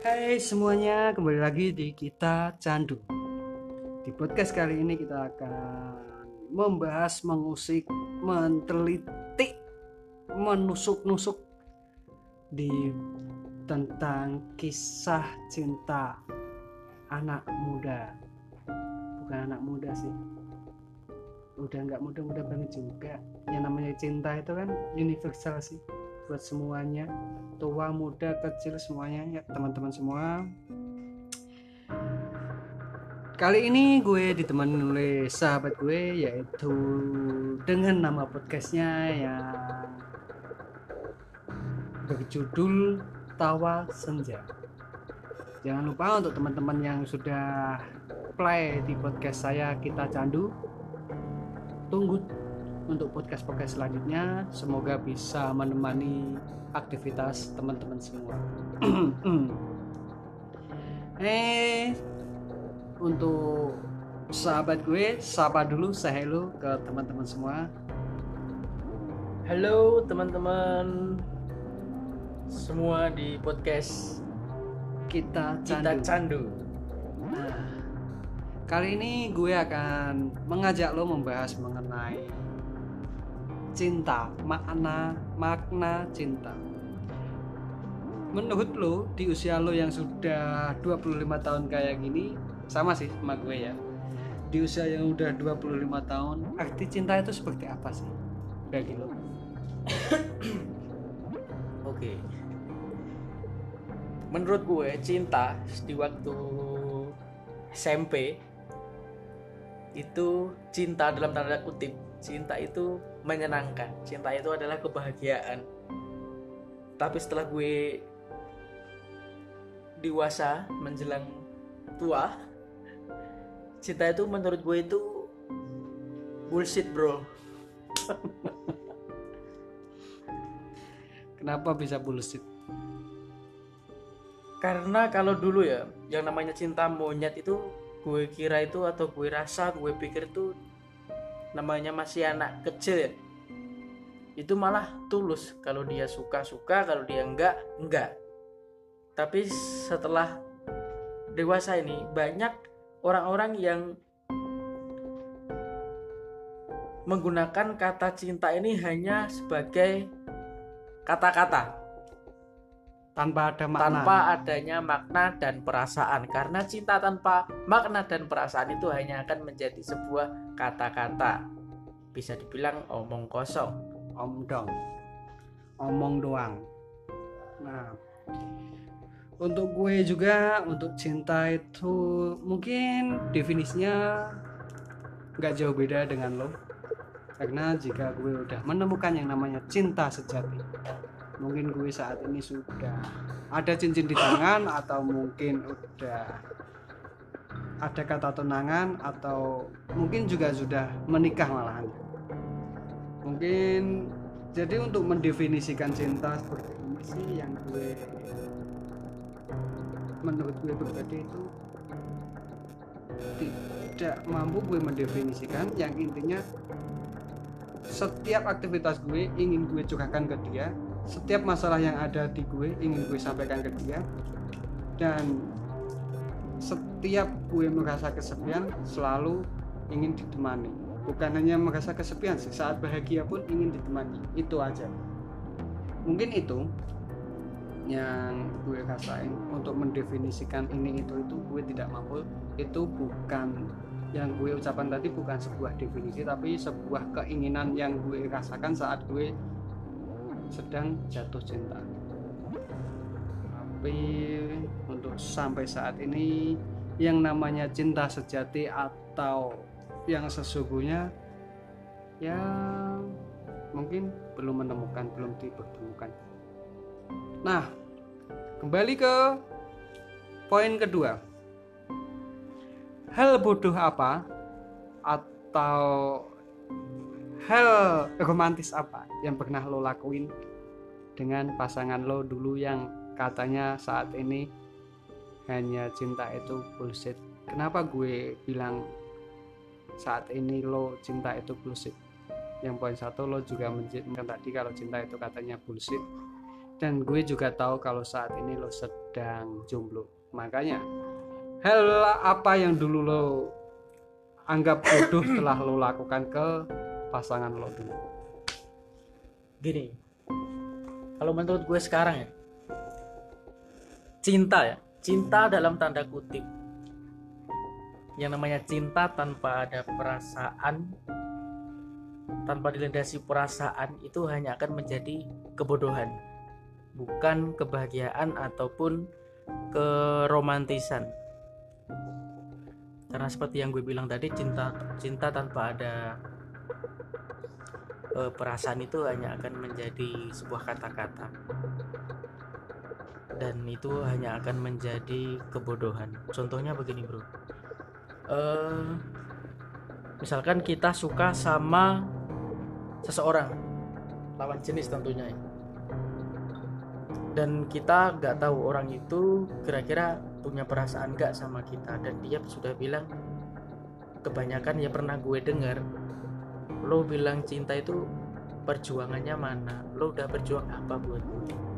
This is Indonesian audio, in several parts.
Hai semuanya, kembali lagi di kita Candu. Di podcast kali ini kita akan membahas, mengusik, menteliti, menusuk-nusuk di tentang kisah cinta anak muda. Bukan anak muda sih. Udah nggak muda-muda banget juga. Yang namanya cinta itu kan universal sih buat semuanya. Tua muda kecil semuanya ya teman-teman semua. Kali ini gue ditemani oleh sahabat gue yaitu dengan nama podcastnya yang berjudul Tawa Senja. Jangan lupa untuk teman-teman yang sudah play di podcast saya kita candu tunggu untuk podcast-podcast selanjutnya. Semoga bisa menemani aktivitas teman-teman semua. Eh untuk sahabat gue sapa dulu saya hello ke teman-teman semua. Halo teman-teman semua di podcast kita candu. Candu. Nah, kali ini gue akan mengajak lo membahas mengenai cinta, makna makna cinta. Menurut lo di usia lo yang sudah 25 tahun kayak gini sama sih sama gue ya. Di usia yang udah 25 tahun, arti cinta itu seperti apa sih bagi lo? Oke. Menurut gue cinta di waktu SMP itu cinta dalam tanda kutip cinta itu menyenangkan. Cinta itu adalah kebahagiaan. Tapi setelah gue dewasa menjelang tua cinta itu menurut gue itu bullshit bro. Kenapa bisa bullshit? karena kalau dulu ya yang namanya cinta monyet itu gue kira itu atau gue rasa gue pikir itu namanya masih anak kecil. Itu malah tulus. Kalau dia suka suka kalau dia enggak enggak. Tapi setelah dewasa ini banyak orang-orang yang menggunakan kata cinta ini hanya sebagai kata-kata Tanpa ada makna. tanpa adanya makna dan perasaan. Karena cinta tanpa makna dan perasaan itu hanya akan menjadi sebuah kata-kata. Bisa dibilang omong kosong. Om dong. Omong doang. Nah. Untuk gue juga untuk cinta itu mungkin definisinya nggak jauh beda dengan lo karena jika gue udah menemukan yang namanya cinta sejati mungkin gue saat ini sudah ada cincin di tangan atau mungkin udah ada kata tunangan atau mungkin juga sudah menikah malahan. Mungkin jadi untuk mendefinisikan cinta seperti ini sih yang gue menurut gue pribadi itu tidak mampu gue mendefinisikan. Yang intinya setiap aktivitas gue ingin gue curahkan ke dia setiap masalah yang ada di gue ingin gue sampaikan ke dia dan setiap gue merasa kesepian selalu ingin ditemani. Bukan hanya merasa kesepian sih saat bahagia pun ingin ditemani. Itu aja. Mungkin itu yang gue rasain untuk mendefinisikan ini itu itu gue tidak mampu. Itu bukan yang gue ucapkan tadi bukan sebuah definisi tapi sebuah keinginan yang gue rasakan saat gue sedang jatuh cinta. Tapi untuk sampai saat ini yang namanya cinta sejati atau yang sesungguhnya ya mungkin belum menemukan belum dipertemukan. Nah kembali ke poin kedua. Hal bodoh apa atau hal romantis apa yang pernah lo lakuin dengan pasangan lo dulu yang katanya saat ini hanya cinta itu bullshit? Kenapa gue bilang saat ini lo cinta itu bullshit? Yang poin satu lo juga menjelaskan tadi kalau cinta itu katanya bullshit. Dan gue juga tahu kalau saat ini lo sedang jomblo. Makanya hal apa yang dulu lo anggap bodoh telah lo lakukan ke pasangan lo dulu? Gini kalau menurut gue sekarang ya cinta ya cinta dalam tanda kutip. Yang namanya cinta tanpa ada perasaan tanpa dilendasi perasaan itu hanya akan menjadi kebodohan bukan kebahagiaan ataupun keromantisan. Karena seperti yang gue bilang tadi cinta cinta tanpa ada eh, perasaan itu hanya akan menjadi sebuah kata-kata. Dan itu hanya akan menjadi kebodohan. Contohnya begini bro. Eh, misalkan kita suka sama seseorang lawan jenis tentunya. Ya. dan kita nggak tahu orang itu kira-kira punya perasaan nggak sama kita. Dan dia sudah bilang kebanyakan ya pernah gue dengar lo bilang cinta itu perjuangannya mana? Lo udah berjuang apa buat gue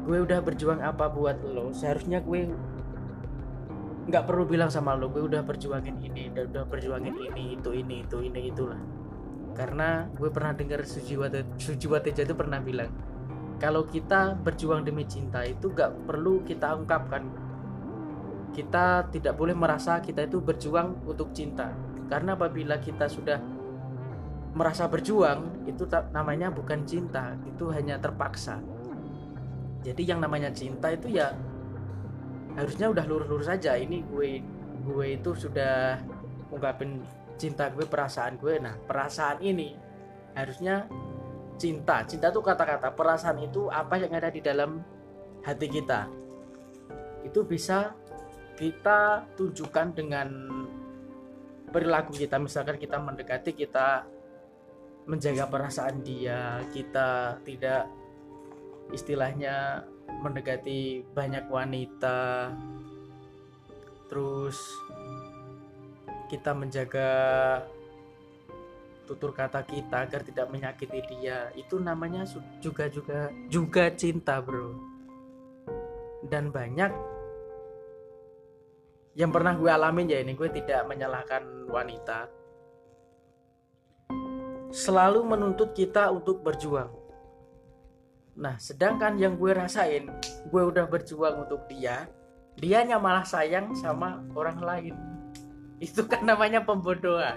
gue udah berjuang apa buat lo? Seharusnya gue nggak perlu bilang sama lo gue udah perjuangin ini udah, udah perjuangin ini itu ini itu ini itulah. Karena gue pernah dengar Sujiwati Sujiwati itu pernah bilang kalau kita berjuang demi cinta itu gak perlu kita ungkapkan. Kita tidak boleh merasa kita itu berjuang untuk cinta. Karena apabila kita sudah merasa berjuang itu namanya bukan cinta itu hanya terpaksa. Jadi yang namanya cinta itu ya harusnya udah lurus-lurus aja ini gue gue itu sudah ungkapin cinta gue perasaan gue. Nah perasaan ini harusnya cinta. Cinta tuh kata-kata perasaan itu apa yang ada di dalam hati kita. Itu bisa kita tunjukkan dengan perilaku kita. Misalkan kita mendekati kita menjaga perasaan dia kita tidak istilahnya mendekati banyak wanita. Terus kita menjaga tutur kata kita agar tidak menyakiti dia. Itu namanya juga juga juga cinta bro. Dan banyak yang pernah gue alamin ya ini gue tidak menyalahkan wanita selalu menuntut kita untuk berjuang Nah, sedangkan yang gue rasain, gue udah berjuang untuk dia, dianya malah sayang sama orang lain. Itu kan namanya pembodohan.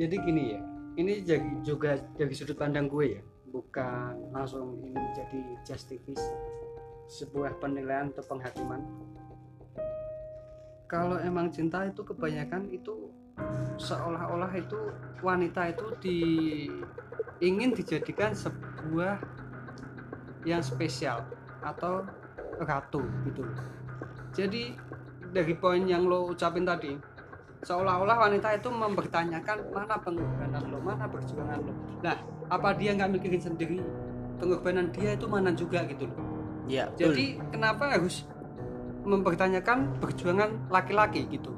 Jadi gini ya, ini jadi juga dari sudut pandang gue ya, bukan langsung ini menjadi justifies sebuah penilaian atau penghakiman. Kalau emang cinta itu kebanyakan itu seolah-olah itu wanita itu di ingin dijadikan sebuah yang spesial atau ratu gitu jadi dari poin yang lo ucapin tadi seolah-olah wanita itu mempertanyakan mana pengorbanan lo mana perjuangan lo. Nah apa dia nggak mikirin sendiri? Pengorbanan dia itu mana juga gitu loh. Ya jadi kenapa harus mempertanyakan perjuangan laki-laki gitu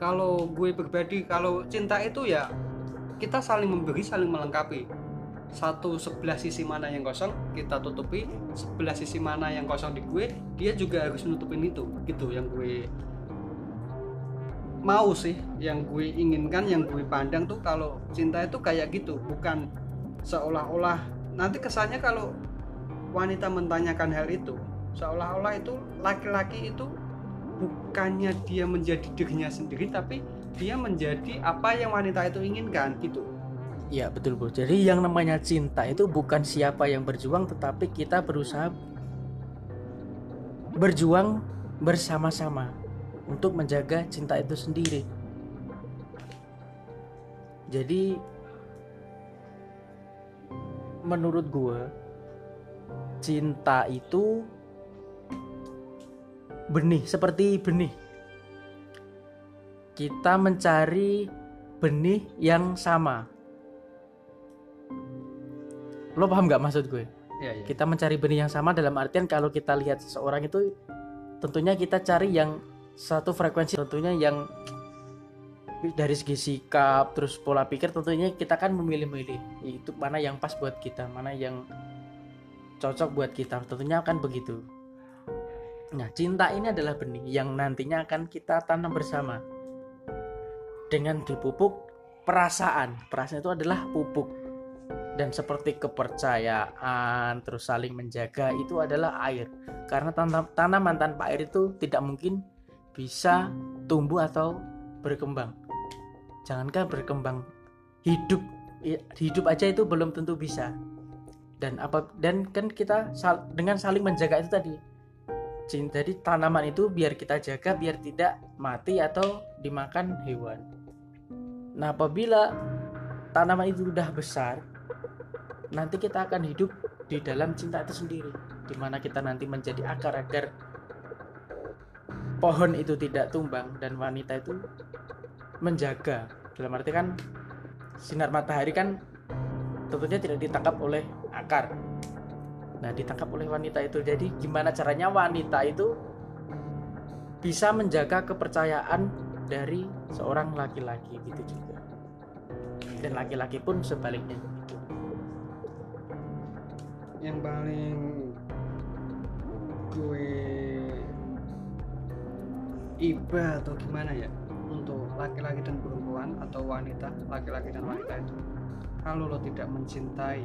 kalau gue pribadi kalau cinta itu ya kita saling memberi saling melengkapi. Satu sebelah sisi mana yang kosong kita tutupi. Sebelah sisi mana yang kosong di gue dia juga harus nutupin itu. Gitu yang gue mau sih yang gue inginkan yang gue pandang tuh kalau cinta itu kayak gitu bukan seolah-olah. Nanti kesannya kalau wanita mentanyakan hal itu seolah-olah itu laki-laki itu bukannya dia menjadi dirinya sendiri tapi dia menjadi apa yang wanita itu inginkan gitu Ya betul bro. Jadi yang namanya cinta itu bukan siapa yang berjuang, tetapi kita berusaha berjuang bersama-sama untuk menjaga cinta itu sendiri. Jadi menurut gue cinta itu benih seperti benih. Kita mencari benih yang sama lo paham nggak maksud gue ya, ya. kita mencari benih yang sama dalam artian kalau kita lihat seseorang itu tentunya kita cari yang satu frekuensi tentunya yang dari segi sikap terus pola pikir tentunya kita kan memilih-milih itu mana yang pas buat kita mana yang cocok buat kita tentunya akan begitu Nah, cinta ini adalah benih yang nantinya akan kita tanam bersama. Dengan dipupuk perasaan. Perasaan itu adalah pupuk. Dan seperti kepercayaan, terus saling menjaga itu adalah air. Karena tanaman tanpa air itu tidak mungkin bisa tumbuh atau berkembang. Jangankan berkembang, hidup hidup aja itu belum tentu bisa. Dan apa dan kan kita sal, dengan saling menjaga itu tadi jadi tanaman itu biar kita jaga biar tidak mati atau dimakan hewan. Nah apabila tanaman itu sudah besar nanti kita akan hidup di dalam cinta itu sendiri di mana kita nanti menjadi akar agar pohon itu tidak tumbang dan wanita itu menjaga. Dalam arti kan sinar matahari kan tentunya tidak ditangkap oleh akar Nah, ditangkap oleh wanita itu. Jadi, gimana caranya wanita itu bisa menjaga kepercayaan dari seorang laki-laki gitu juga. Dan laki-laki pun sebaliknya. Yang paling gue iba atau gimana ya untuk laki-laki dan perempuan atau wanita laki-laki dan wanita itu kalau lo tidak mencintai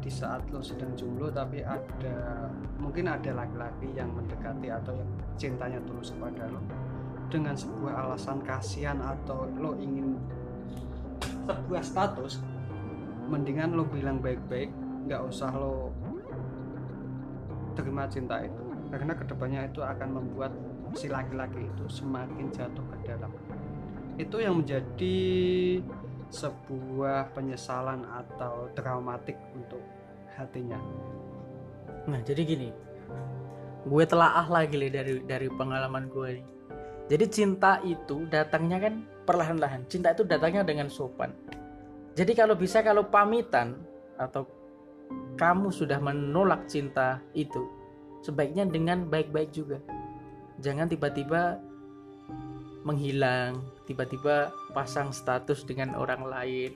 di saat lo sedang jomblo tapi ada mungkin ada laki-laki yang mendekati atau yang cintanya tulus kepada lo dengan sebuah alasan kasihan atau lo ingin sebuah status mendingan lo bilang baik-baik nggak usah lo terima cinta itu. Karena ke depannya itu akan membuat si laki-laki itu semakin jatuh ke dalam. Itu yang menjadi sebuah penyesalan atau traumatik untuk hatinya. Nah, jadi gini. Gue telah ah lagi nih dari dari pengalaman gue nih. Jadi cinta itu datangnya kan perlahan-lahan. Cinta itu datangnya dengan sopan. Jadi kalau bisa kalau pamitan atau kamu sudah menolak cinta itu, sebaiknya dengan baik-baik juga. Jangan tiba-tiba menghilang, tiba-tiba pasang status dengan orang lain,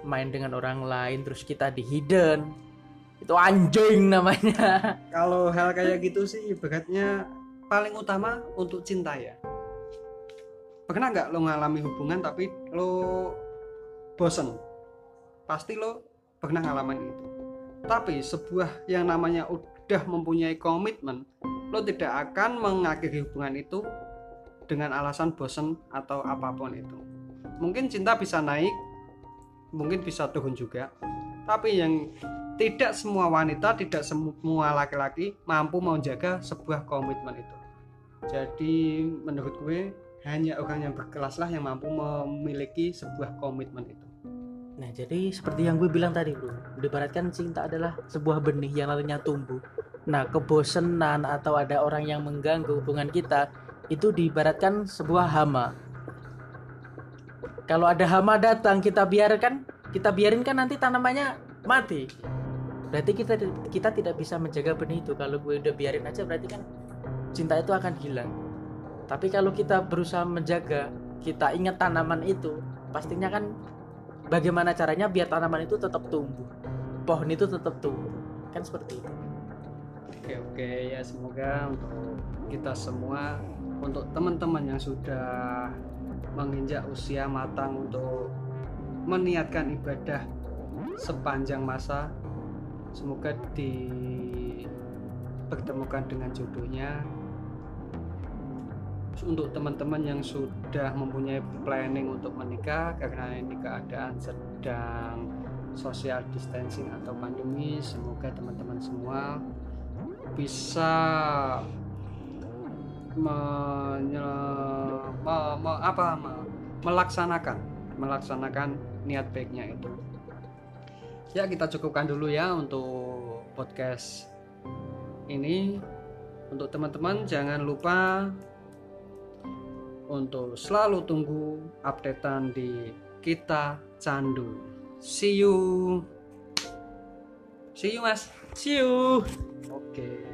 main dengan orang lain, terus kita di hidden, itu anjing namanya. Kalau hal kayak gitu sih ibaratnya paling utama untuk cinta ya. Pernah nggak lo ngalami hubungan tapi lo bosen? Pasti lo pernah ngalamin itu. Tapi sebuah yang namanya udah mempunyai komitmen, lo tidak akan mengakhiri hubungan itu dengan alasan bosen atau apa pun itu. Mungkin cinta bisa naik mungkin bisa turun juga. Tapi yang tidak semua wanita tidak semua laki-laki mampu menjaga sebuah komitmen itu. Jadi menurut gue hanya orang yang berkelas lah yang mampu memiliki sebuah komitmen itu. Nah, jadi seperti yang gue bilang tadi, bro, dibaratkan cinta adalah sebuah benih yang nantinya tumbuh. Nah, kebosanan atau ada orang yang mengganggu hubungan kita itu diibaratkan sebuah hama. Kalau ada hama datang kita biarkan, kita biarin kan nanti tanamannya mati. Berarti kita kita tidak bisa menjaga benih itu. Kalau gue udah biarin aja berarti kan cinta itu akan hilang. Tapi kalau kita berusaha menjaga, kita ingat tanaman itu, pastinya kan bagaimana caranya biar tanaman itu tetap tumbuh. Pohon itu tetap tumbuh. Kan seperti itu. Oke, oke ya semoga untuk kita semua untuk teman-teman yang sudah menginjak usia matang untuk meniatkan ibadah sepanjang masa semoga dipertemukan dengan jodohnya. Untuk teman-teman yang sudah mempunyai planning untuk menikah karena ini keadaan sedang social distancing atau pandemi semoga teman-teman semua bisa menye, me, me, apa me, melaksanakan melaksanakan niat baiknya itu. Ya kita cukupkan dulu ya untuk podcast ini. Untuk teman-teman jangan lupa untuk selalu tunggu updatean di kita candu. See you. See you mas. See you. Oke. okay.